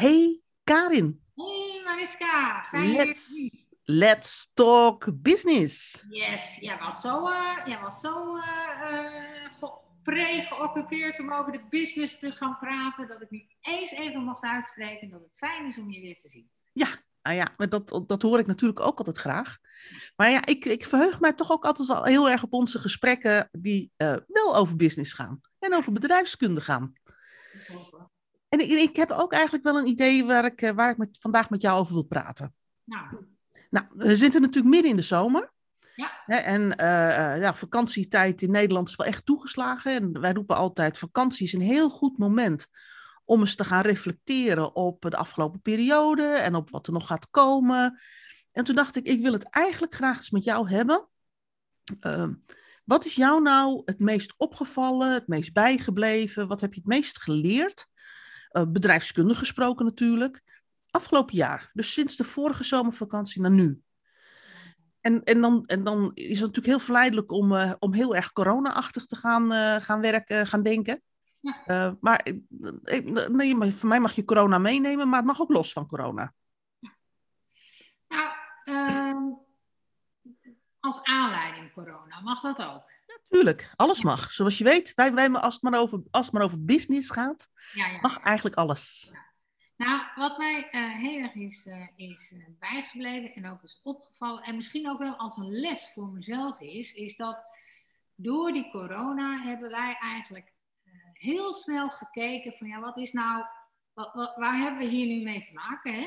Hey Karin. Hey Mariska, fijn let's, let's talk business. Yes, jij was zo, uh, jij was zo uh, pre-geoccupeerd om over de business te gaan praten, dat ik niet eens even mocht uitspreken dat het fijn is om je weer te zien. Ja, nou ja, dat, dat hoor ik natuurlijk ook altijd graag. Maar ja, ik, ik verheug mij toch ook altijd al heel erg op onze gesprekken die uh, wel over business gaan en over bedrijfskunde gaan. En ik, ik, heb ook eigenlijk wel een idee waar ik, eh, waar ik met, vandaag met jou over wil praten. Nou. nou, we zitten natuurlijk midden in de zomer. Ja. En uh, ja, vakantietijd in Nederland is wel echt toegeslagen. En wij roepen altijd: vakantie is een heel goed moment om eens te gaan reflecteren op de afgelopen periode en op wat er nog gaat komen. En toen dacht ik: ik wil het eigenlijk graag eens met jou hebben. Uh, wat is jou nou het meest opgevallen, het meest bijgebleven? Wat heb je het meest geleerd? Uh, bedrijfskundig gesproken natuurlijk. Afgelopen jaar, dus sinds de vorige zomervakantie naar nu. En, en, dan, en dan is het natuurlijk heel verleidelijk om, uh, om heel erg corona-achtig te gaan, uh, gaan werken, gaan denken. Ja. maar nee, voor mij mag je corona meenemen, maar het mag ook los van corona. Nou, ehm, als aanleiding corona, mag dat ook? Natuurlijk, alles mag. Zoals je weet, wij, wij, als, het maar over, als het maar over business gaat, ja, ja. mag eigenlijk alles. Nou, wat mij uh, heel erg is, uh, is uh, bijgebleven en ook is opgevallen, en misschien ook wel als een les voor mezelf is, is dat door die corona hebben wij eigenlijk heel snel gekeken van ja, wat is nou, wat, wat, waar hebben we hier nu mee te maken? Hè?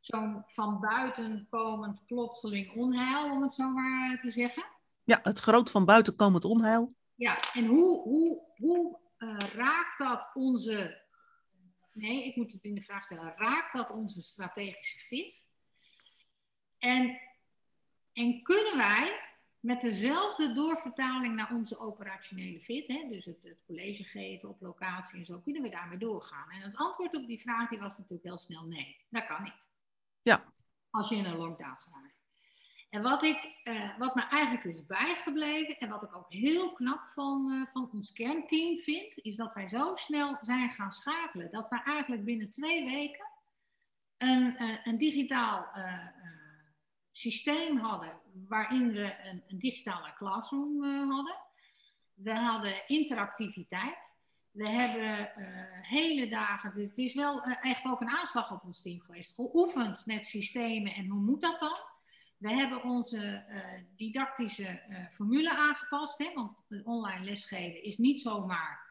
Zo'n van buiten komend plotseling onheil, om het zo maar te zeggen. Ja, het groot van buiten komend onheil. Ja, en hoe, hoe, hoe uh, raakt dat onze. Nee, ik moet het in de vraag stellen. Raakt dat onze strategische fit? En, en kunnen wij met dezelfde doorvertaling naar onze operationele fit, hè, dus het, het, college geven op locatie en zo, kunnen we daarmee doorgaan? En het antwoord op die vraag die was natuurlijk heel snel nee. Dat kan niet. Ja. Als je in een lockdown gaat. En wat, ik, uh, wat me eigenlijk is bijgebleven en wat ik ook heel knap van, uh, van ons kernteam vind, is dat wij zo snel zijn gaan schakelen. Dat wij eigenlijk binnen twee weken een, uh, een digitaal systeem hadden waarin we een, een digitale classroom hadden. We hadden interactiviteit. We hebben hele dagen, het is wel echt ook een aanslag op ons team geweest, geoefend met systemen en hoe moet dat dan? We hebben onze uh, didactische uh, formule aangepast, hè, want online lesgeven is niet zomaar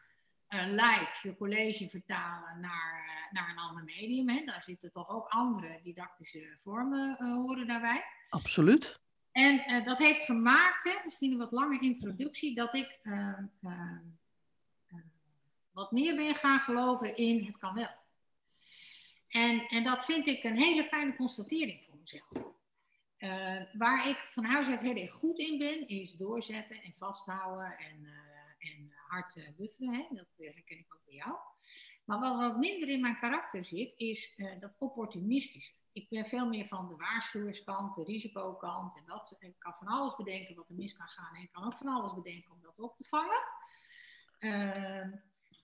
live je college vertalen naar, naar een ander medium. Hè. Daar zitten toch ook andere didactische vormen horen daarbij. Absoluut. En dat heeft gemaakt, hè, misschien een wat lange introductie, dat ik wat meer ben gaan geloven in het kan wel. En, en dat vind ik een hele fijne constatering voor mezelf. Uh, waar ik van huis uit heel erg goed in ben, is doorzetten en vasthouden en, uh, en hard uh, buffelen. Hè? Dat herken ik ook bij jou. Maar wat wat minder in mijn karakter zit, is dat opportunistische. Ik ben veel meer van de waarschuwerskant, de risicokant. En dat, ik kan van alles bedenken wat er mis kan gaan. En ik kan ook van alles bedenken om dat op te vangen. Ehm,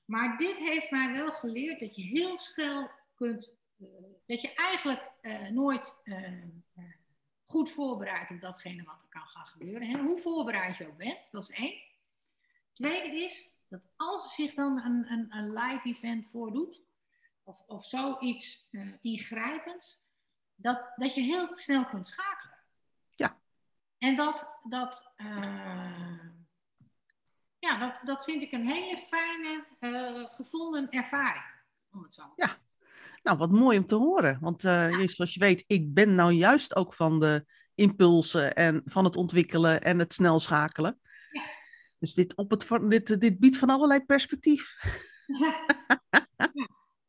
maar dit heeft mij wel geleerd dat je heel snel kunt. dat je eigenlijk nooit goed voorbereid op datgene wat er kan gaan gebeuren. En hoe voorbereid je ook bent, dat is één. Tweede is dat als er zich dan een, een, een live event voordoet, of, of zoiets uh, ingrijpends, dat, dat je heel snel kunt schakelen. Ja. En dat, dat, uh, ja, dat, dat vind ik een hele fijne, uh, gevonden ervaring. Om het zo ja, nou, wat mooi om te horen. Want uh, ja. zoals je weet, ik ben nou juist ook van de impulsen en van het ontwikkelen en het snel schakelen. Ja. Dus dit, op het, dit, dit biedt van allerlei perspectief. Ja.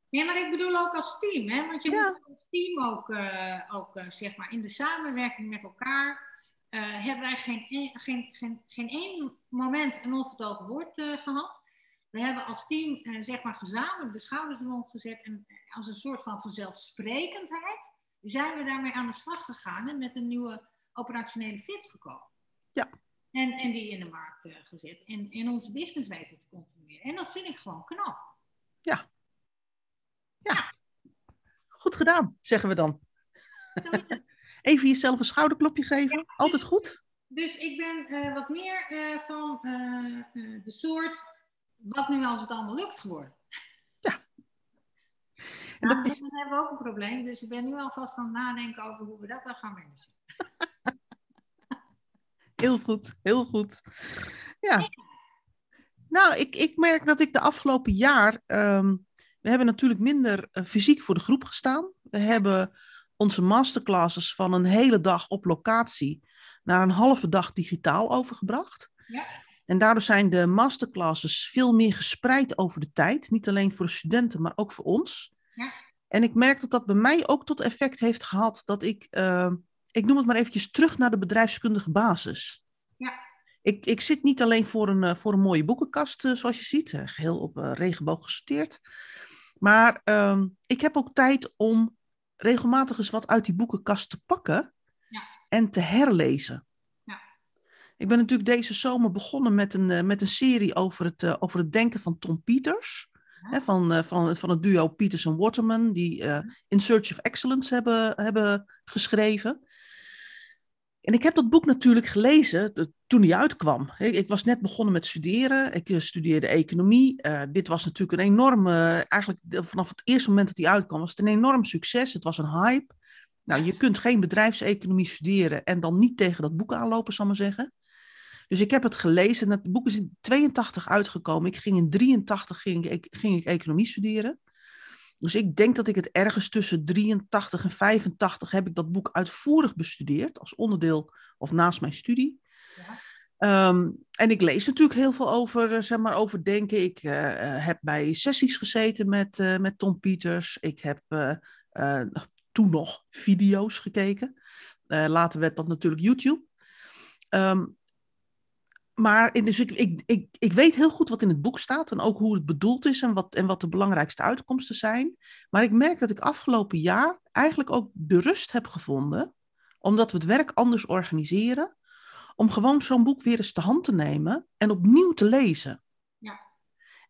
ja, maar ik bedoel ook als team, hè? want je moet als team ook, uh, ook uh, zeg maar in de samenwerking met elkaar. Hebben wij geen, geen, geen, geen één moment een onvertogen woord gehad. We hebben als team eh, zeg maar gezamenlijk de schouders erop gezet en als een soort van vanzelfsprekendheid zijn we daarmee aan de slag gegaan en met een nieuwe operationele fit gekomen. Ja. En, en die in de markt uh, gezet en in onze business weten te continueren. En dat vind ik gewoon knap. Ja. Ja. Goed gedaan, zeggen we dan. Even jezelf een schouderklopje geven. Altijd goed. Dus ik ben uh, wat meer uh, van de soort wat nu als het allemaal lukt geworden. Ja. En nou, dat is... Dan hebben we ook een probleem. Dus ik ben nu alvast aan het nadenken over hoe we dat dan gaan managen. heel goed, heel goed. Ja. Nou, ik, ik merk dat ik de afgelopen jaar. Um, we hebben natuurlijk minder fysiek voor de groep gestaan. We hebben onze masterclasses van een hele dag op locatie naar een halve dag digitaal overgebracht. Ja. En daardoor zijn de masterclasses veel meer gespreid over de tijd. Niet alleen voor de studenten, maar ook voor ons. Ja. En ik merk dat dat bij mij ook tot effect heeft gehad dat ik, uh, ik noem het maar eventjes terug naar de bedrijfskundige basis. Ja. Ik, ik zit niet alleen voor een, eh, voor een mooie boekenkast, uh, zoals je ziet, uh, geheel op regenboog gesorteerd. Maar ehm, ik heb ook tijd om regelmatig eens wat uit die boekenkast te pakken ja. en te herlezen. Ik ben natuurlijk deze zomer begonnen met een, uh, met een serie over het, uh, over het denken van Tom Peters. Hè, van, uh, van, van het duo Peters en Waterman, die In Search of Excellence hebben, hebben geschreven. En ik heb dat boek natuurlijk gelezen toen hij uitkwam. Ik, was net begonnen met studeren. Ik eh, studeerde economie. Uh, dit was natuurlijk een enorme, eigenlijk vanaf het eerste moment dat hij uitkwam, was het een enorm succes. Het was een hype. Nou, je kunt geen bedrijfseconomie studeren en dan niet tegen dat boek aanlopen, zal ik maar zeggen. Dus ik heb het gelezen. Het boek is in 82 uitgekomen. Ik ging in 83 ging ik, ging ik economie studeren. Dus ik denk dat ik het ergens tussen 83 en 85 heb ik dat boek uitvoerig bestudeerd als onderdeel of naast mijn studie. Ja. Ehm, en ik lees natuurlijk heel veel over, eh, zeg maar, over denken. Ik uh, heb bij sessies gezeten met, uh, met Tom Peters. Ik heb uh, toen nog video's gekeken. later werd dat natuurlijk YouTube. Um, maar in, dus ik, ik, ik, ik weet heel goed wat in het boek staat en ook hoe het bedoeld is en wat, en wat de belangrijkste uitkomsten zijn. Maar ik merk dat ik afgelopen jaar eigenlijk ook de rust heb gevonden, omdat we het werk anders organiseren, om gewoon zo'n boek weer eens te hand te nemen en opnieuw te lezen. Ja.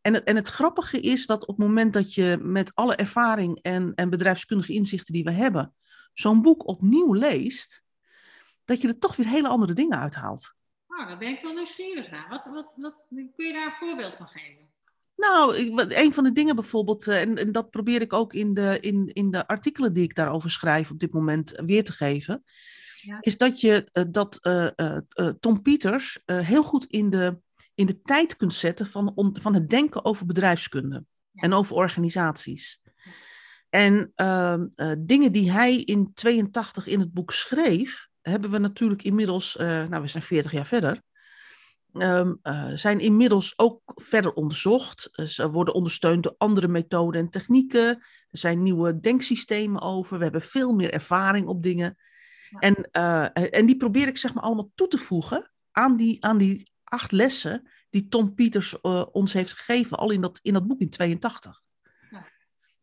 En, het, en het grappige is dat op het moment dat je met alle ervaring en, en bedrijfskundige inzichten die we hebben, zo'n boek opnieuw leest, dat je er toch weer hele andere dingen uithaalt. Nou, daar ben ik wel nieuwsgierig naar. Wat, wat, wat, kun je daar een voorbeeld van geven? Nou, een van de dingen bijvoorbeeld, eh, en, en, dat probeer ik ook in de, in, in de artikelen die ik daarover schrijf op dit moment weer te geven, ja. is dat je uh, dat uh, Tom Peters heel goed in de, in de tijd kunt zetten van, van het denken over bedrijfskunde ja. en over organisaties. En ehm, dingen die hij in 82 in het boek schreef, hebben we natuurlijk inmiddels, uh, nou we zijn 40 jaar verder, um, uh, zijn inmiddels ook verder onderzocht. Uh, ze worden ondersteund door andere methoden en technieken. Er zijn nieuwe denksystemen over. We hebben veel meer ervaring op dingen. Ja. En, en die probeer ik zeg maar allemaal toe te voegen aan die, aan die acht lessen die Tom Peters ons heeft gegeven, al in dat, in dat boek in 82.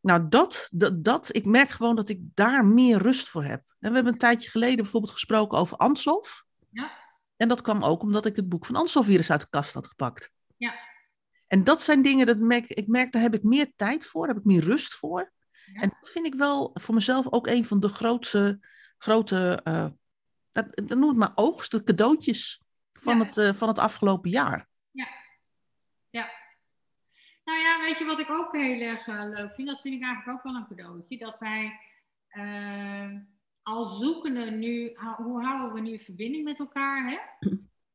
Nou, dat, dat, dat, ik merk gewoon dat ik daar meer rust voor heb. En we hebben een tijdje geleden bijvoorbeeld gesproken over Ansof. Ja. En dat kwam ook omdat ik het boek van Ansof weer eens uit de kast had gepakt. Ja. En dat zijn dingen, dat merk, ik merk, daar heb ik meer tijd voor, daar heb ik meer rust voor. Ja. En dat vind ik wel voor mezelf ook een van de grootste, grote, uh, dat, noem het maar oogsten, cadeautjes van, ja. het, uh, van het afgelopen jaar. Nou ja, weet je wat ik ook heel erg uh, leuk vind? Dat vind ik eigenlijk ook wel een cadeautje. Dat wij uh, als zoekende nu, hoe houden we nu verbinding met elkaar? Hè?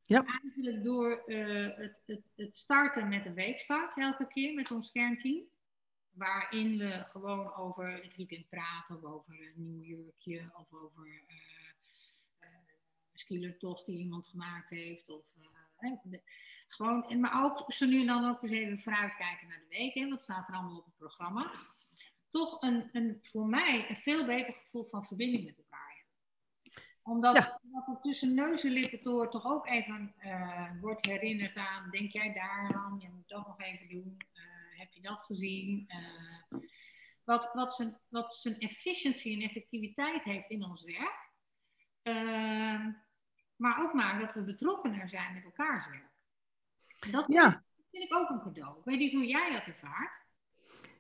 Ja. Eigenlijk door uh, het, het, het, starten met een weekstart elke keer met ons kernteam. Waarin we gewoon over het weekend praten, of over een nieuw jurkje, of over uh, een skielertocht die iemand gemaakt heeft. Of, gewoon, maar ook zo nu en dan ook eens even vooruitkijken naar de week. Hè, wat staat er allemaal op het programma? Toch een, een, voor mij een veel beter gevoel van verbinding met elkaar Omdat, ja. omdat er tussen neus en lippen door toch ook even uh, wordt herinnerd aan, denk jij daar aan, je moet dat nog even doen, uh, heb je dat gezien? Uh, wat, wat, zijn, wat zijn efficiëntie en effectiviteit heeft in ons werk. maar ook maar dat we betrokkener zijn met elkaars werk. Dat ja. vind ik ook een cadeau. Ik weet niet hoe jij dat ervaart.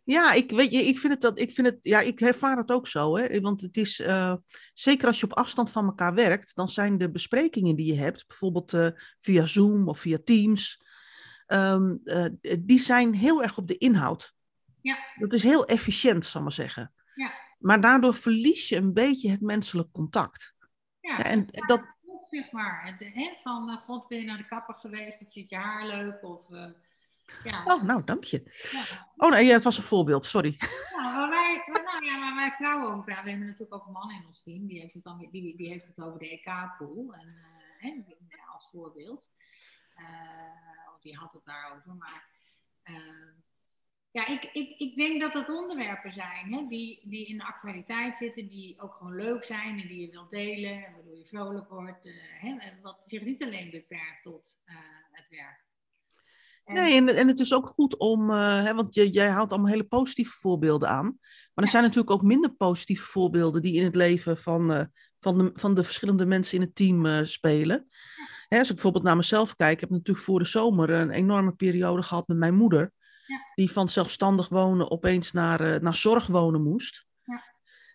Ja, ik, weet je, ik vind het dat, ik vind het, ja, ik ervaar het ook zo, hè. Want het is, uh, zeker als je op afstand van elkaar werkt, dan zijn de besprekingen die je hebt, bijvoorbeeld uh, via Zoom of via Teams, um, uh, die zijn heel erg op de inhoud. Ja. Dat is heel efficiënt, zal ik maar zeggen. Ja. Maar daardoor verlies je een beetje het menselijk contact. Ja, en dat- zeg maar. De, hè, van, uh, god, ben je naar de kapper geweest? Wat zit je haar leuk? Of, uh, ja. Oh, nou, dank je. ja. Oh nee, ja, het was een voorbeeld, sorry. Nou, maar wij, maar nou ja, maar wij vrouwen ook, we hebben natuurlijk ook een man in ons team, die heeft het, dan, die, die heeft het over de EK-pool, en, eh, hè, ja, als voorbeeld. Eh, oh, die had het daarover, maar eh, ja, ik, ik, ik denk dat dat onderwerpen zijn hè, die, die in de actualiteit zitten, die ook gewoon leuk zijn en die je wilt delen, en waardoor je vrolijk wordt, eh, hè, en wat zich niet alleen beperkt tot eh, het werk. En- Nee, en, en het is ook goed om, eh, hè, want je, jij haalt allemaal hele positieve voorbeelden aan. Maar er zijn natuurlijk ook minder positieve voorbeelden die in het leven van, van, de, van de verschillende mensen in het team spelen. Hè, als ik bijvoorbeeld naar mezelf kijk, ik heb natuurlijk voor de zomer een enorme periode gehad met mijn moeder. Ja. Die van zelfstandig wonen opeens naar, eh, naar zorg wonen moest. Ja.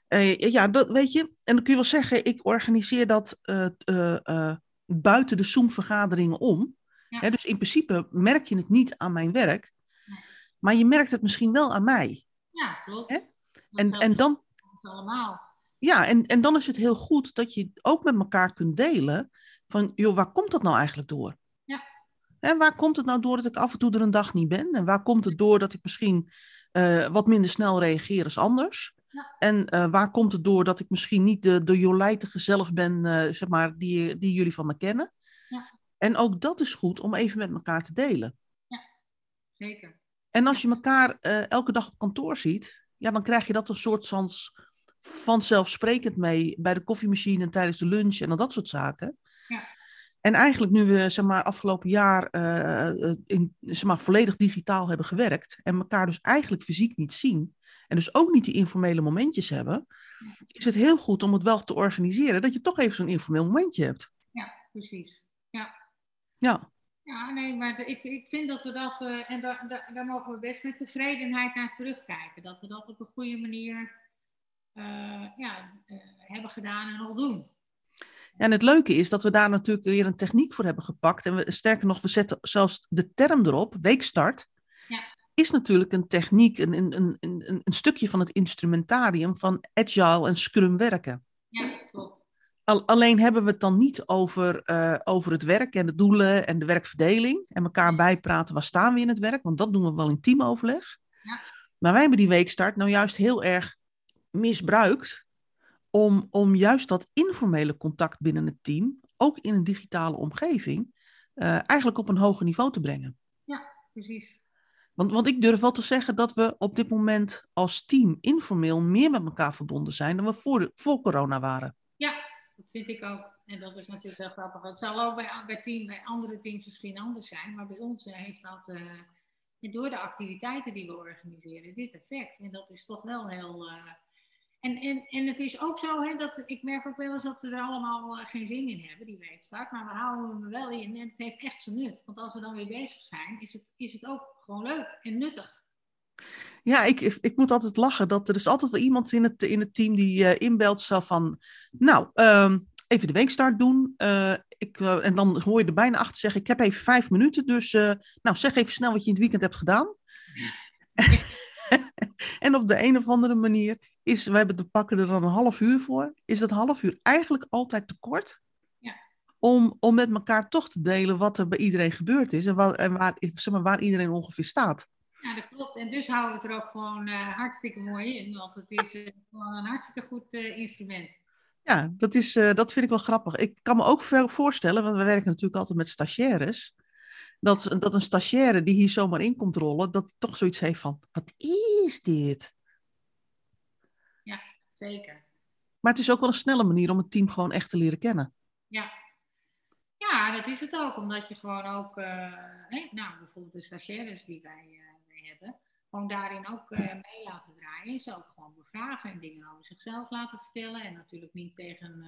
Eh, ja, dat weet je. En dan kun je wel zeggen, ik organiseer dat eh, buiten de Zoom-vergaderingen om. Ja. Hè, dus in principe merk je het niet aan mijn werk, maar je merkt het misschien wel aan mij. Ja, klopt. Hè? En, en, dan, allemaal. ja, en, en dan is het heel goed dat je ook met elkaar kunt delen van, joh, waar komt dat nou eigenlijk door? Ja. En waar komt het nou door dat ik af en toe er een dag niet ben? En waar komt het door dat ik misschien eh, wat minder snel reageer als anders? Ja. En eh, waar komt het door dat ik misschien niet de, de jolijtige zelf ben, eh, zeg maar, die, die jullie van me kennen? Ja. En ook dat is goed om even met elkaar te delen. Zeker. En als je elkaar elke dag op kantoor ziet, ja, dan krijg je dat een soort van vanzelfsprekend mee bij de koffiemachine en tijdens de lunch en al dat soort zaken. Ja. En eigenlijk nu we zeg maar, afgelopen jaar eh, eh, in, zeg maar, volledig digitaal hebben gewerkt en elkaar dus eigenlijk fysiek niet zien en dus ook niet die informele momentjes hebben, is het heel goed om het wel te organiseren dat je toch even zo'n informeel momentje hebt. Precies. Ja, Ja, nee, maar de- ik, ik vind dat we dat, eh, en daar, daar, daar mogen we best met tevredenheid naar terugkijken. Dat we dat op een goede manier ja, hebben gedaan en nog doen. En het leuke is dat we daar natuurlijk weer een techniek voor hebben gepakt. En we, sterker nog, we zetten zelfs de term erop, weekstart. Ja. Is natuurlijk een techniek, een, een, een, een, een stukje van het instrumentarium van agile en scrum werken. Ja, klopt. Al- alleen hebben we het dan niet over, eh, over het werk en de doelen en de werkverdeling. En elkaar bijpraten, waar staan we in het werk? Want dat doen we wel in teamoverleg. Ja. Maar wij hebben die weekstart nou juist heel erg misbruikt. Om, om juist dat informele contact binnen het team, ook in een digitale omgeving, eh, eigenlijk op een hoger niveau te brengen. Precies. Want, want ik durf wel te zeggen dat we op dit moment als team informeel meer met elkaar verbonden zijn dan we voor, de- voor corona waren. Ja, dat vind ik ook. En dat is natuurlijk heel grappig. Het zal ook bij, bij, team, bij andere teams misschien anders zijn, maar bij ons eh, heeft dat eh, door de activiteiten die we organiseren dit effect. En dat is toch wel heel. En, en, en het is ook zo, hè, dat ik merk ook wel eens dat we er allemaal eh, geen zin in hebben, die weekstart. Maar we houden hem wel in en het heeft echt zijn nut. Want als we dan weer bezig zijn, is het, is het ook gewoon leuk en nuttig. Ja, ik, ik moet altijd lachen. Dat er is altijd wel iemand in het, in het team die eh, inbelt zo van... Nou, ehm, even de weekstart doen. Eh, ik, en dan hoor je er bijna achter zeggen... Ik heb even vijf minuten, dus nou, zeg even snel wat je in het weekend hebt gedaan. en op de een of andere manier is... We hebben pakken er dan een half uur voor. Is dat half uur eigenlijk altijd te kort? Ja. Om, om met elkaar toch te delen wat er bij iedereen gebeurd is. En, waar, en waar, zeg maar, waar iedereen ongeveer staat. Ja, dat klopt. En dus houden we het er ook gewoon eh, hartstikke mooi in. Want het is eh, gewoon een hartstikke goed eh, instrument. Ja, dat, is, dat vind ik wel grappig. Ik kan me ook voorstellen, want we werken natuurlijk altijd met stagiaires, dat, dat een stagiaire die hier zomaar in komt rollen, dat toch zoiets heeft van, wat is dit? Zeker. Maar het is ook wel een snelle manier om het team gewoon echt te leren kennen. Ja. Ja, dat is het ook. Omdat je gewoon ook, eh, hè, nou, bijvoorbeeld de stagiaires die wij, wij hebben, gewoon daarin ook eh, mee laten draaien. Ze ook gewoon bevragen en dingen over zichzelf laten vertellen. En natuurlijk niet tegen,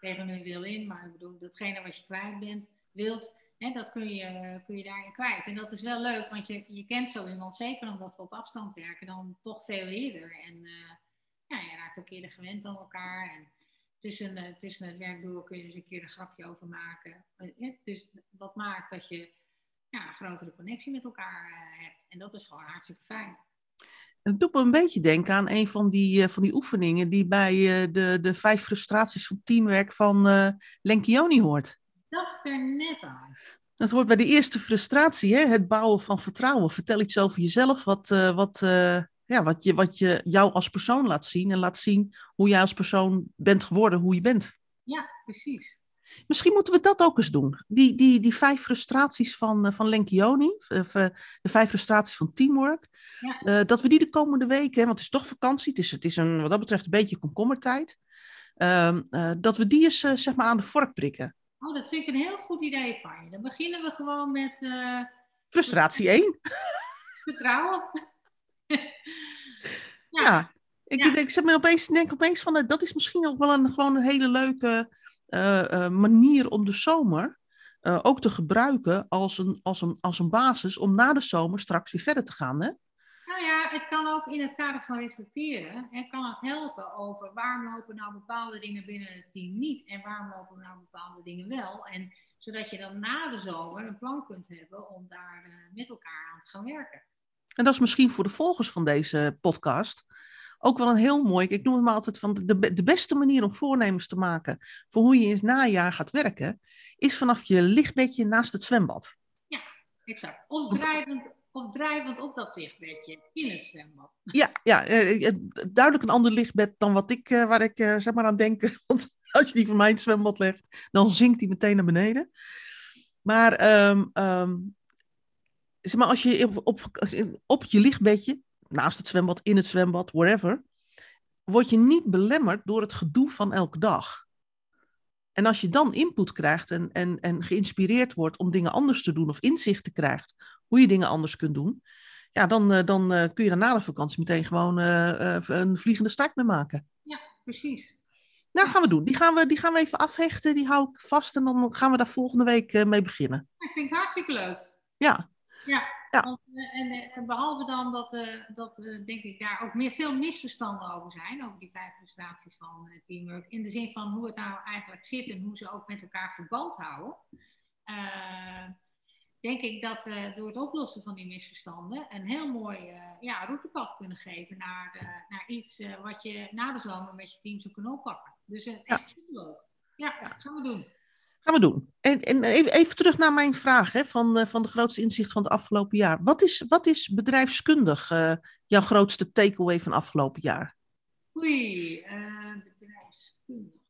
tegen hun wil in, maar ik bedoel, datgene wat je kwijt bent, wilt. Hè, dat kun je, kun je daarin kwijt. En dat is wel leuk, want je, je kent zo iemand, zeker omdat we op afstand werken, dan toch veel eerder. En uh, ja, je raakt ook eerder gewend aan elkaar. En tussen, uh, tussen het werk door kun je dus een keer een grapje over maken. Dus wat maakt dat je ja, een grotere connectie met elkaar hebt. En dat is gewoon hartstikke fijn. Het doet me een beetje denken aan een van die, van die oefeningen die bij de, de vijf frustraties van teamwerk van uh, Lenkioni hoort. dacht er net aan. Dat hoort bij de eerste frustratie, hè? het bouwen van vertrouwen. Vertel iets over jezelf, wat, wat, ja, wat, je, wat je jou als persoon laat zien. En laat zien hoe jij als persoon bent geworden, hoe je bent. Ja, precies. Misschien moeten we dat ook eens doen. Die, die, die vijf frustraties van, van Lenkioni, de vijf frustraties van teamwork. Ja. Uh, dat we die de komende weken, want het is toch vakantie, het is, het is een, wat dat betreft een beetje komkommertijd. Uh, uh, dat we die eens zeg maar aan de vork prikken. Oh, dat vind ik een heel goed idee van je. Dan beginnen we gewoon met... Frustratie 1. Vertrouwen. ja. ja. Ik, ja. ik me opeens, denk opeens van, dat is misschien ook wel een, gewoon een hele leuke manier om de zomer uh, ook te gebruiken als een, als, een, als een basis om na de zomer straks weer verder te gaan. Hè? Nou ja, het kan ook in het kader van reflecteren. Het kan het helpen over waarom lopen nou bepaalde dingen binnen het team niet en waarom lopen nou bepaalde dingen wel. En zodat je dan na de zomer een plan kunt hebben om daar uh, met elkaar aan te gaan werken. En dat is misschien voor de volgers van deze podcast ook wel een heel mooi. Ik noem het maar altijd van de, de beste manier om voornemens te maken voor hoe je in het najaar gaat werken, is vanaf je lichtbedje naast het zwembad. Ja, exact. Of drijvend, of drijvend op dat lichtbedje in het zwembad. Ja, ja eh, eh, duidelijk een ander lichtbed dan wat ik, eh, waar ik zeg maar aan denk. Want als je die van mij in het zwembad legt, dan zinkt die meteen naar beneden. Maar, um, um, zeg maar als je op, op, op je lichtbedje, naast het zwembad, in het zwembad, wherever, word je niet belemmerd door het gedoe van elke dag. En als je dan input krijgt en, en, en geïnspireerd wordt om dingen anders te doen of inzichten krijgt hoe je dingen anders kunt doen, ja, dan, uh, dan uh, kun je dan na de vakantie meteen gewoon uh, een vliegende start mee maken. Ja, precies. Nou, gaan we doen. Die gaan we, die gaan we even afhechten, die hou ik vast en dan gaan we daar volgende week mee beginnen. Dat vind ik hartstikke leuk. Ja. Ja, ja. Want, en, en, behalve dan dat, dat denk ik daar ook meer, veel misverstanden over zijn, over die vijf frustraties van teamwork, in de zin van hoe het nou eigenlijk zit en hoe ze ook met elkaar verband houden denk ik dat we door het oplossen van die misverstanden een heel mooi uh, ja, routepad kunnen geven naar, uh, naar iets uh, wat je na de zomer met je team zou kunnen oppakken. Dus echt superleuk. Ja, ja, gaan we doen. Gaan we doen. En, en even, even, terug naar mijn vraag hè, van, van de grootste inzicht van het afgelopen jaar. Wat is, wat is bedrijfskundig jouw grootste takeaway van afgelopen jaar? Oei, bedrijfskundig.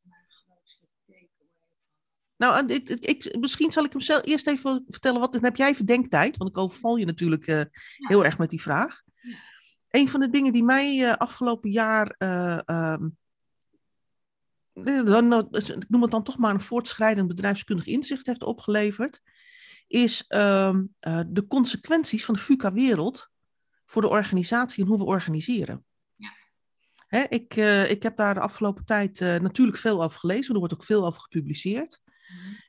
Nou, ik, ik, misschien zal ik hem zelf eerst even vertellen. Wat heb jij verdenktijd? Want ik overval je natuurlijk uh, ja. heel erg met die vraag. Ja. Een van de dingen die mij uh, afgelopen jaar. Uh, um, dan, ik noem het dan toch maar een voortschrijdend bedrijfskundig inzicht heeft opgeleverd. Is um, de consequenties van de VUCA-wereld voor de organisatie en hoe we organiseren. Hè, ik, ik heb daar de afgelopen tijd natuurlijk veel over gelezen. Er wordt ook veel over gepubliceerd.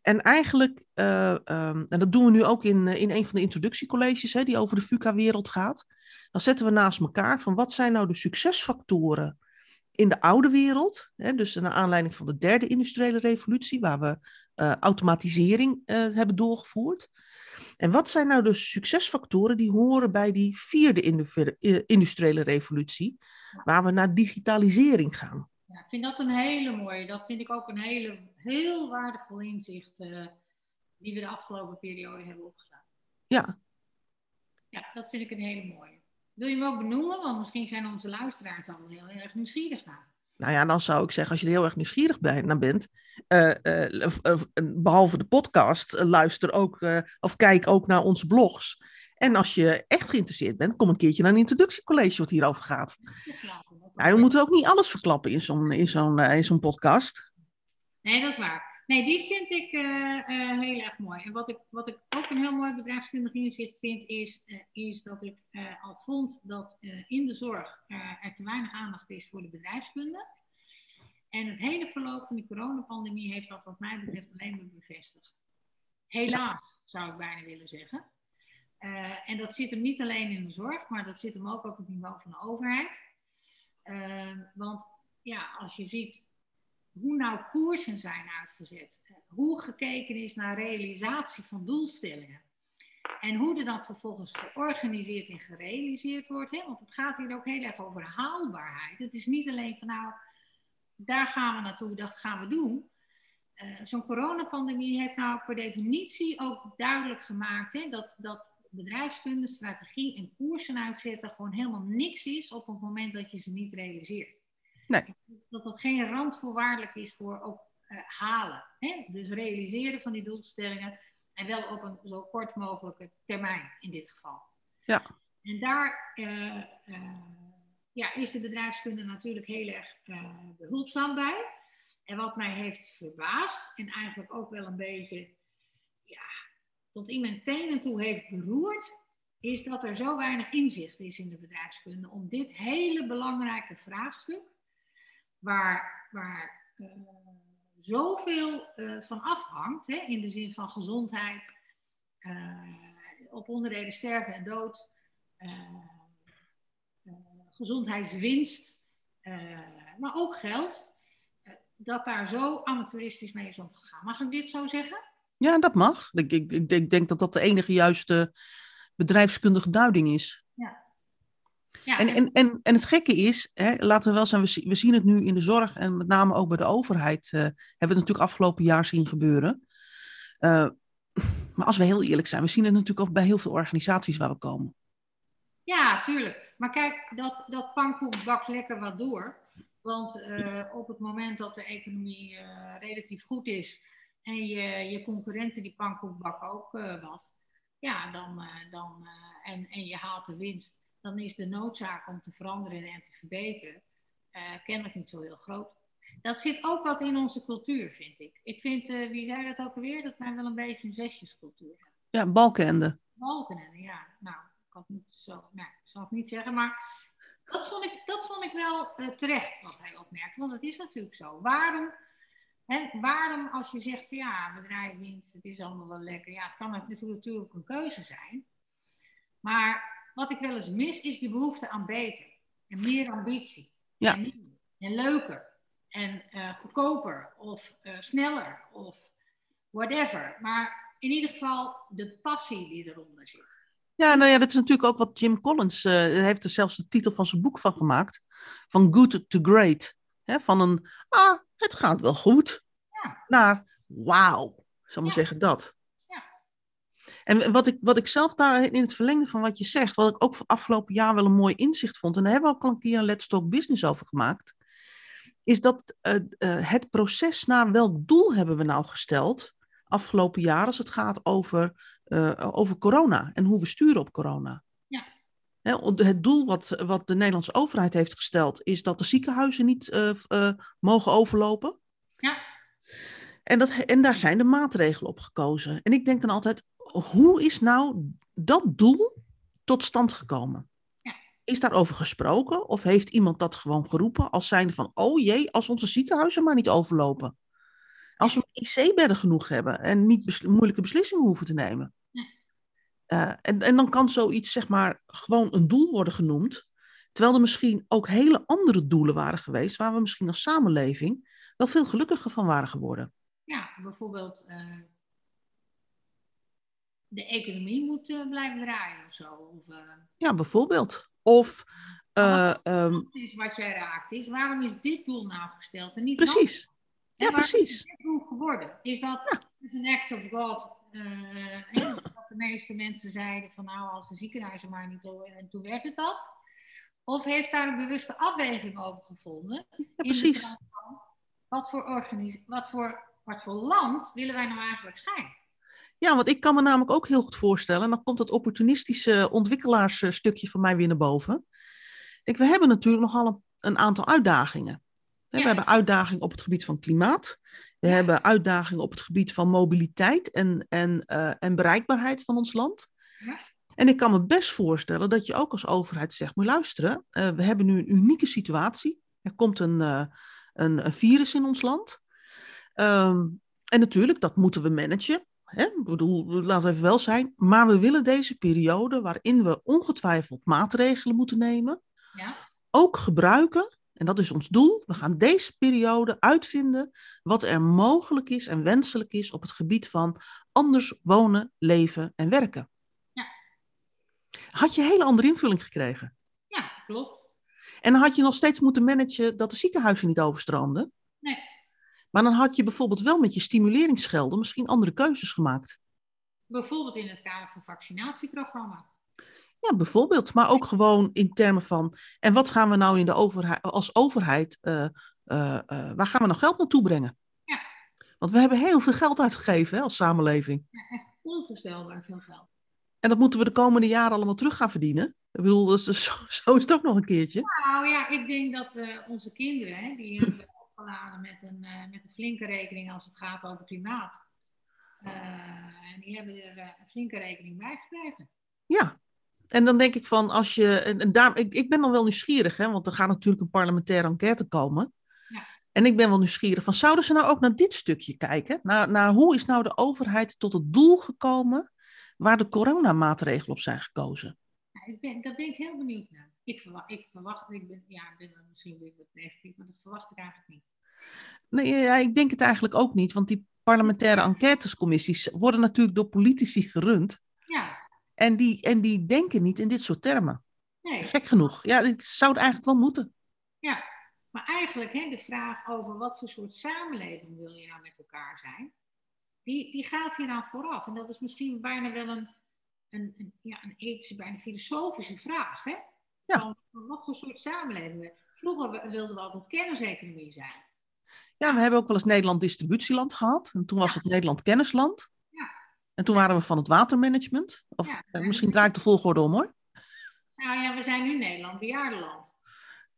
En eigenlijk, um, en dat doen we nu ook in, in een van de introductiecolleges, hè, die over de VUCA-wereld gaat. Dan zetten we naast elkaar van wat zijn nou de succesfactoren in de oude wereld. Hè, dus naar aanleiding van de derde industriële revolutie, waar we uh, automatisering uh, hebben doorgevoerd. En wat zijn nou de succesfactoren die horen bij die vierde industriële revolutie, waar we naar digitalisering gaan? Ja, ik vind dat een hele mooie. Dat vind ik ook een hele, heel waardevol inzicht uh, die we de afgelopen periode hebben opgedaan. Ja. Ja, dat vind ik een hele mooie. Wil je hem ook benoemen? Want misschien zijn onze luisteraars dan heel erg nieuwsgierig naar. Nou ja, dan zou ik zeggen, als je er heel erg nieuwsgierig bij, naar bent, uh, uh, behalve de podcast, luister ook of kijk ook naar onze blogs. En als je echt geïnteresseerd bent, kom een keertje naar een introductiecollege wat hierover gaat. Ja, nou, we moeten ook niet alles verklappen in zo'n in zo'n in zo'n podcast. Nee, dat is waar. Nee, die vind ik uh, uh, heel erg mooi. En wat ik, wat ik ook een heel mooi bedrijfskundig inzicht vind, is, is dat ik al vond dat in de zorg er te weinig aandacht is voor de bedrijfskunde. En het hele verloop van die coronapandemie heeft dat wat mij betreft alleen maar bevestigd. Helaas, zou ik bijna willen zeggen. En dat zit hem niet alleen in de zorg, maar dat zit hem ook op het niveau van de overheid. Want ja, als je ziet hoe nou koersen zijn uitgezet, hoe gekeken is naar realisatie van doelstellingen. En hoe er dan vervolgens georganiseerd en gerealiseerd wordt. Hè? Want het gaat hier ook heel erg over haalbaarheid. Het is niet alleen van nou, daar gaan we naartoe, dat gaan we doen. Uh, Zo'n coronapandemie heeft nou per definitie ook duidelijk gemaakt hè, dat, dat bedrijfskunde, strategie en koersen uitzetten gewoon helemaal niks is op het moment dat je ze niet realiseert. Nee. Dat dat geen randvoorwaardelijk is voor ook uh, halen. Hè? Dus realiseren van die doelstellingen en wel op een zo kort mogelijke termijn in dit geval. Ja. En daar uh, uh, ja, is de bedrijfskunde natuurlijk heel erg behulpzaam bij. En wat mij heeft verbaasd en eigenlijk ook wel een beetje ja, tot in mijn tenen toe heeft beroerd, is dat er zo weinig inzicht is in de bedrijfskunde om dit hele belangrijke vraagstuk, waar, waar uh, zoveel uh, van afhangt, hè, in de zin van gezondheid, uh, op onderdelen sterven en dood, gezondheidswinst, maar ook geld, dat daar zo amateuristisch mee is omgegaan. Mag ik dit zo zeggen? Ja, dat mag. Ik, ik, ik, ik denk dat dat de enige juiste bedrijfskundige duiding is. Ja. Ja en, en, en, en het gekke is, hè, laten we wel zijn, we, zien het nu in de zorg en met name ook bij de overheid, uh, hebben we het natuurlijk afgelopen jaar zien gebeuren. Uh, maar als we heel eerlijk zijn, we zien het natuurlijk ook bij heel veel organisaties waar we komen. Ja, tuurlijk. Maar kijk, dat, dat pannenkoek bakt lekker wat door. Want uh, op het moment dat de economie relatief goed is, en je, je concurrenten die pannenkoek bakken ook wat, ja, dan, dan, en, en je haalt de winst, dan is de noodzaak om te veranderen en te verbeteren kennelijk niet zo heel groot. Dat zit ook wat in onze cultuur, vind ik. Ik vind, wie zei dat ook alweer, dat wij wel een beetje een zesjescultuur hebben. Ja, balkenende. Balkenende, ja. Nou, ik had niet zo, nee, zal ik niet zeggen, maar dat vond ik, dat vond ik wel terecht wat hij opmerkte, want het is natuurlijk zo. Waarom en waarom als je zegt van ja, bedrijfswinst, het is allemaal wel lekker. Ja, het kan natuurlijk een keuze zijn. Maar wat ik wel eens mis, is die behoefte aan beter. En meer ambitie. Ja. En, en leuker. En uh, goedkoper. Of uh, sneller. Of whatever. Maar in ieder geval de passie die eronder zit. Ja, nou ja, dat is natuurlijk ook wat Jim Collins uh, heeft er zelfs de titel van zijn boek van gemaakt. Van good to great. He, van een, ah, het gaat wel goed. Ja. Naar, wauw, zal maar Ja. zeggen dat. En wat ik, wat ik zelf daar in het verlengde van wat je zegt, wat ik ook voor afgelopen jaar wel een mooi inzicht vond, en daar hebben we ook al een keer een Let's Talk Business over gemaakt, is dat eh, eh, het proces naar welk doel hebben we nou gesteld afgelopen jaar als het gaat over, eh, over corona en hoe we sturen op corona. Ja. Hè, het doel wat, wat de Nederlandse overheid heeft gesteld is dat de ziekenhuizen niet mogen overlopen. Ja. En, dat, en daar zijn de maatregelen op gekozen. En ik denk dan altijd, hoe is nou dat doel tot stand gekomen? Is daarover gesproken of heeft iemand dat gewoon geroepen als zijnde van, oh jee, als onze ziekenhuizen maar niet overlopen. Als we IC-bedden genoeg hebben en niet bes- moeilijke beslissingen hoeven te nemen. Eh, en, en dan kan zoiets, zeg maar, gewoon een doel worden genoemd. Terwijl er misschien ook hele andere doelen waren geweest, waar we misschien als samenleving wel veel gelukkiger van waren geworden. Ja, bijvoorbeeld eh, de economie moet eh, blijven draaien of zo. Of, eh, Ja, bijvoorbeeld. Of, eh, ehm, is wat jij raakt. Is, waarom is dit doel nou gesteld en niet precies. dat? Ja, En precies. is dit doel geworden? Is dat is een act of God? dat de meeste mensen zeiden van nou, als de ziekenhuizen maar niet door en toen werd het dat. Of heeft daar een bewuste afweging over gevonden? Ja, precies. Wat voor, organis- wat, voor, wat voor land willen wij nou eigenlijk zijn? Ja, want ik kan me namelijk ook heel goed voorstellen, en dan komt dat opportunistische ontwikkelaarsstukje van mij weer naar boven. Kijk, we hebben natuurlijk nogal een, een aantal uitdagingen. Ja. We hebben uitdagingen op het gebied van klimaat. We Ja. hebben uitdagingen op het gebied van mobiliteit en, en, eh, en bereikbaarheid van ons land. Ja. En ik kan me best voorstellen dat je ook als overheid zegt, moet je luisteren, eh, we hebben nu een unieke situatie. Er komt een, eh, een, een virus in ons land. Ehm, en natuurlijk, dat moeten we managen. hè, ik bedoel, laten we even wel zijn, maar we willen deze periode waarin we ongetwijfeld maatregelen moeten nemen, Ja? ook gebruiken. En dat is ons doel. We gaan deze periode uitvinden wat er mogelijk is en wenselijk is op het gebied van anders wonen, leven en werken. Ja. Had je een hele andere invulling gekregen. ja, klopt. En dan had je nog steeds moeten managen dat de ziekenhuizen niet overstroomden. Nee. Maar dan had je bijvoorbeeld wel met je stimuleringsgelden misschien andere keuzes gemaakt. Bijvoorbeeld in het kader van vaccinatieprogramma. Ja, bijvoorbeeld. Maar ook gewoon in termen van. En wat gaan we nou in de overheid, als overheid. eh, eh, eh, waar gaan we nou geld naartoe brengen? Ja. Want we hebben heel veel geld uitgegeven hè, als samenleving. Ja, echt onvoorstelbaar veel geld. En dat moeten we de komende jaren allemaal terug gaan verdienen. Ik bedoel, dus, dus zo, zo is het ook nog een keertje. Nou ja, ik denk dat we onze kinderen, hè, die hebben met een, eh, met een flinke rekening als het gaat over klimaat. Eh, en die hebben er eh, een flinke rekening bij gekregen. Ja. En dan denk ik van, als je. En, en daar, ik, ik ben dan wel nieuwsgierig, hè, want er gaat natuurlijk een parlementaire enquête komen. Ja. En ik ben wel nieuwsgierig van, zouden ze nou ook naar dit stukje kijken? Naar, naar hoe is nou de overheid tot het doel gekomen waar de coronamaatregelen op zijn gekozen? Ja, ik ben, daar ben ik heel benieuwd naar. Ik verwacht, ik verwacht ik ben, ja, ben misschien weer wat negatief, maar dat verwacht ik eigenlijk niet. Nee, ja, ik denk het eigenlijk ook niet, want die parlementaire enquêtescommissies worden natuurlijk door politici gerund. Ja, En die, en die denken niet in dit soort termen. nee. Gek genoeg. Ja, het zou het eigenlijk wel moeten. Ja, maar eigenlijk hè, de vraag over wat voor soort samenleving wil je nou met elkaar zijn, die, die gaat hieraan vooraf. En dat is misschien bijna wel een, een, een, ja, een ethische, bijna filosofische vraag. Hè? Ja. Van, wat voor soort samenleving. Vroeger wilden we altijd kenniseconomie zijn. Ja, we hebben ook wel eens Nederland distributieland gehad. En toen was het Nederland kennisland. Ja. En toen waren we van het watermanagement. Of Ja. eh, misschien draai ik de volgorde om hoor. Nou ja, we zijn nu Nederland bejaardenland.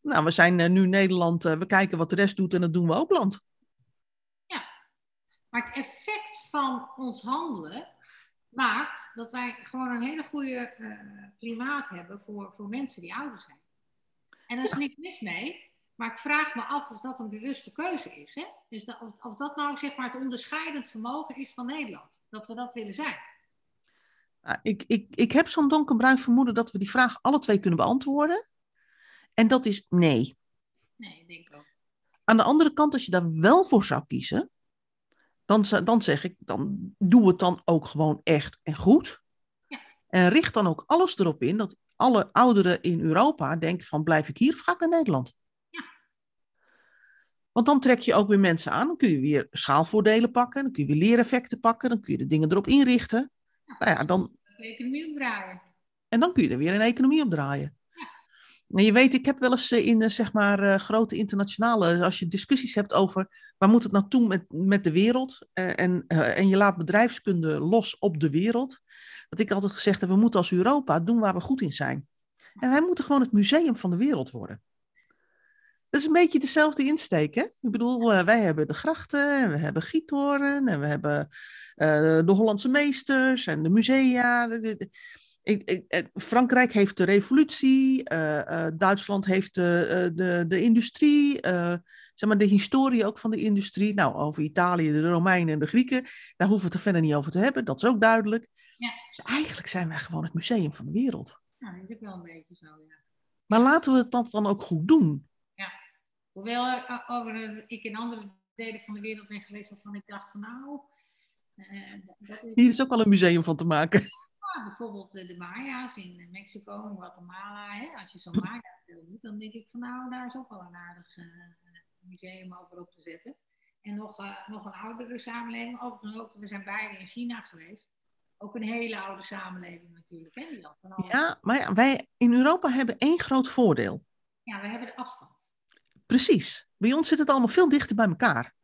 Nou, we zijn eh, nu Nederland. eh, we kijken wat de rest doet en dat doen we ook land. Maar het effect van ons handelen maakt dat wij gewoon een hele goede eh, klimaat hebben voor, voor mensen die ouder zijn. En daar is niks mis mee, maar ik vraag me af of dat een bewuste keuze is. Hè? Dus dat, of, of dat nou zeg maar het onderscheidend vermogen is van Nederland. Dat we dat willen zijn. Ik, ik, ik heb zo'n donkerbruin vermoeden dat we die vraag alle twee kunnen beantwoorden. En dat is nee. Nee, ik denk ook. Aan de andere kant, als je daar wel voor zou kiezen, dan, dan zeg ik, dan doe het dan ook gewoon echt en goed. Ja. En richt dan ook alles erop in dat alle ouderen in Europa denken van blijf ik hier of ga ik naar Nederland? Ja. Want dan trek je ook weer mensen aan. Dan kun je weer schaalvoordelen pakken. Dan kun je weer leereffecten pakken. Dan kun je de dingen erop inrichten. Nou ja, dan, De economie en dan kun je er weer een economie op draaien. Je weet, ik heb wel eens eh, in eh, zeg maar eh, grote internationale, als je discussies hebt over waar moet het naartoe met, met de wereld en, en je laat bedrijfskunde los op de wereld, dat ik altijd gezegd heb, we moeten als Europa doen waar we goed in zijn. En wij moeten gewoon het museum van de wereld worden. Dat is een beetje dezelfde insteek, hè? Ik bedoel, wij hebben de grachten, en we hebben Giethoorn, en we hebben de Hollandse meesters en de musea. De- ik, ik, eh, Frankrijk heeft de revolutie, eh, eh, Duitsland heeft de, de, de industrie, zeg maar de historie ook van de industrie. Nou, over Italië, de Romeinen en de Grieken, daar hoeven we het er verder niet over te hebben, dat is ook duidelijk. Ja. Dus eigenlijk zijn wij gewoon het museum van de wereld. Nou, dat is wel een beetje zo, ja. Maar laten we het dat dan ook goed doen. Hoewel er, uh, over, ik in andere delen van de wereld ben geweest waarvan ik dacht van nou, dat is Hier is ook wel een museum van te maken. Ja, bijvoorbeeld eh, de Maya's in eh, Mexico en Guatemala. Hè? Als je zo'n Maya doet, dan denk ik van nou, daar is ook wel een aardig eh, museum over op te zetten. En nog, nog een oudere samenleving. Overigens ook, we zijn beide in China geweest. Ook een hele oude samenleving natuurlijk. Hè? Die had van alles- Ja, maar ja, wij in Europa hebben één groot voordeel. ja, we hebben de afstand. Precies. Bij ons zit het allemaal veel dichter bij elkaar.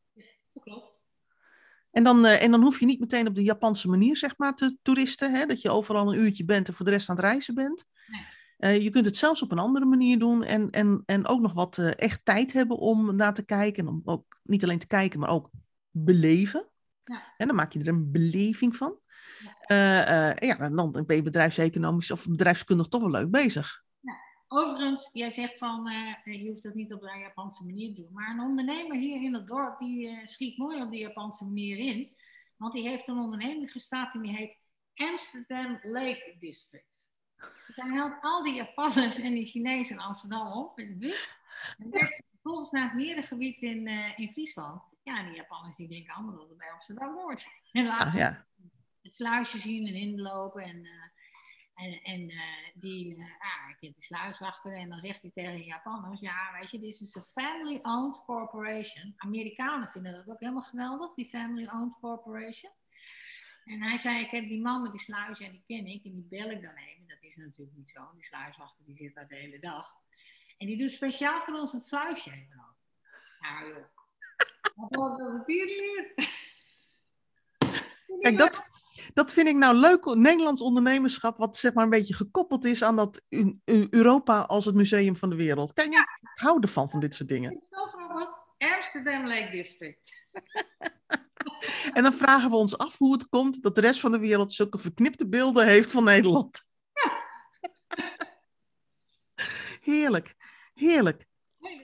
Dat klopt. En dan, eh, en dan hoef je niet meteen op de Japanse manier, zeg maar, te toeristen. Hè? Dat je overal een uurtje bent en voor de rest aan het reizen bent. Nee. Eh, je kunt het zelfs op een andere manier doen. En, en, en ook nog wat eh, echt tijd hebben om naar te kijken. En om ook niet alleen te kijken, maar ook beleven. Ja. En dan maak je er een beleving van. Eh, eh, ja, dan ben je bedrijfseconomisch of bedrijfskundig toch wel leuk bezig. Overigens, jij zegt van eh, je hoeft dat niet op de Japanse manier te doen. Maar een ondernemer hier in het dorp die eh, schiet mooi op de Japanse manier in. Want die heeft een onderneming gestart en die heet Amsterdam Lake District. Dus hij haalt al die Japanners en die Chinezen in Amsterdam op met de bus. En trekt ze vervolgens naar het merengebied in, uh, in Friesland. Ja, en die Japanners die denken allemaal dat het bij Amsterdam hoort. En laten Ah, ja. het sluisje zien en inlopen. En, eh, en, en eh, die, eh, ah, ik die sluiswachter en dan zegt hij tegen de Japanners, ja, weet je, dit is een family-owned corporation. Amerikanen vinden dat ook helemaal geweldig, die family-owned corporation. En hij zei, ik heb die man met die sluis en die ken ik en die bel ik dan even. Dat is natuurlijk niet zo, die sluiswachter die zit daar de hele dag. En die doet speciaal voor ons het sluisje even open. Nou joh, wat als het tierenleer? Kijk, dat, dat vind ik nou leuk, Nederlands ondernemerschap, wat zeg maar een beetje gekoppeld is aan dat Europa als het museum van de wereld. Kijk, ik hou ervan, van dit soort dingen. Ik zo grappig. Amsterdam Lake District. En dan vragen we ons af hoe het komt dat de rest van de wereld zulke verknipte beelden heeft van Nederland. Heerlijk, heerlijk.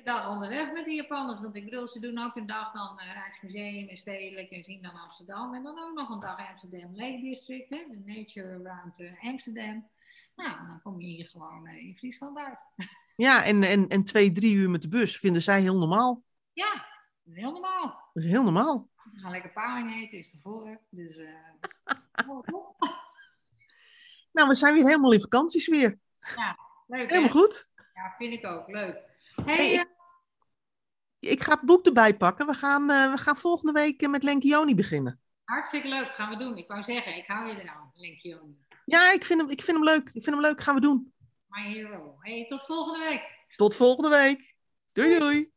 De dag onderweg met die Japanners. Want ik bedoel, ze doen ook een dag dan eh, Rijksmuseum en Stedelijk en zien dan Amsterdam. En dan ook nog een dag Amsterdam Lake District, hè, de Nature Around eh, Amsterdam. Nou, dan kom je hier gewoon eh, in Friesland uit. Ja, en, en, en twee, drie uur met de bus vinden zij heel normaal. Ja, dat is heel normaal. Dat is heel normaal. We gaan lekker paling eten, is tevoren. Dus. Nou, we zijn weer helemaal in vakanties weer. leuk hè? Helemaal goed. Ja, vind ik ook. Leuk. Hey, Hey, eh, Ik ga het boek erbij pakken. We gaan, eh, we gaan volgende week eh, met Lenkioni beginnen. hartstikke leuk. Gaan we doen. Ik wou zeggen, ik hou je eraan, Lenkioen. Ja, ik vind hem, ik vind hem leuk. Ik vind hem leuk. Gaan we doen. My hero. Hey, tot volgende week. Tot volgende week. Doei doei.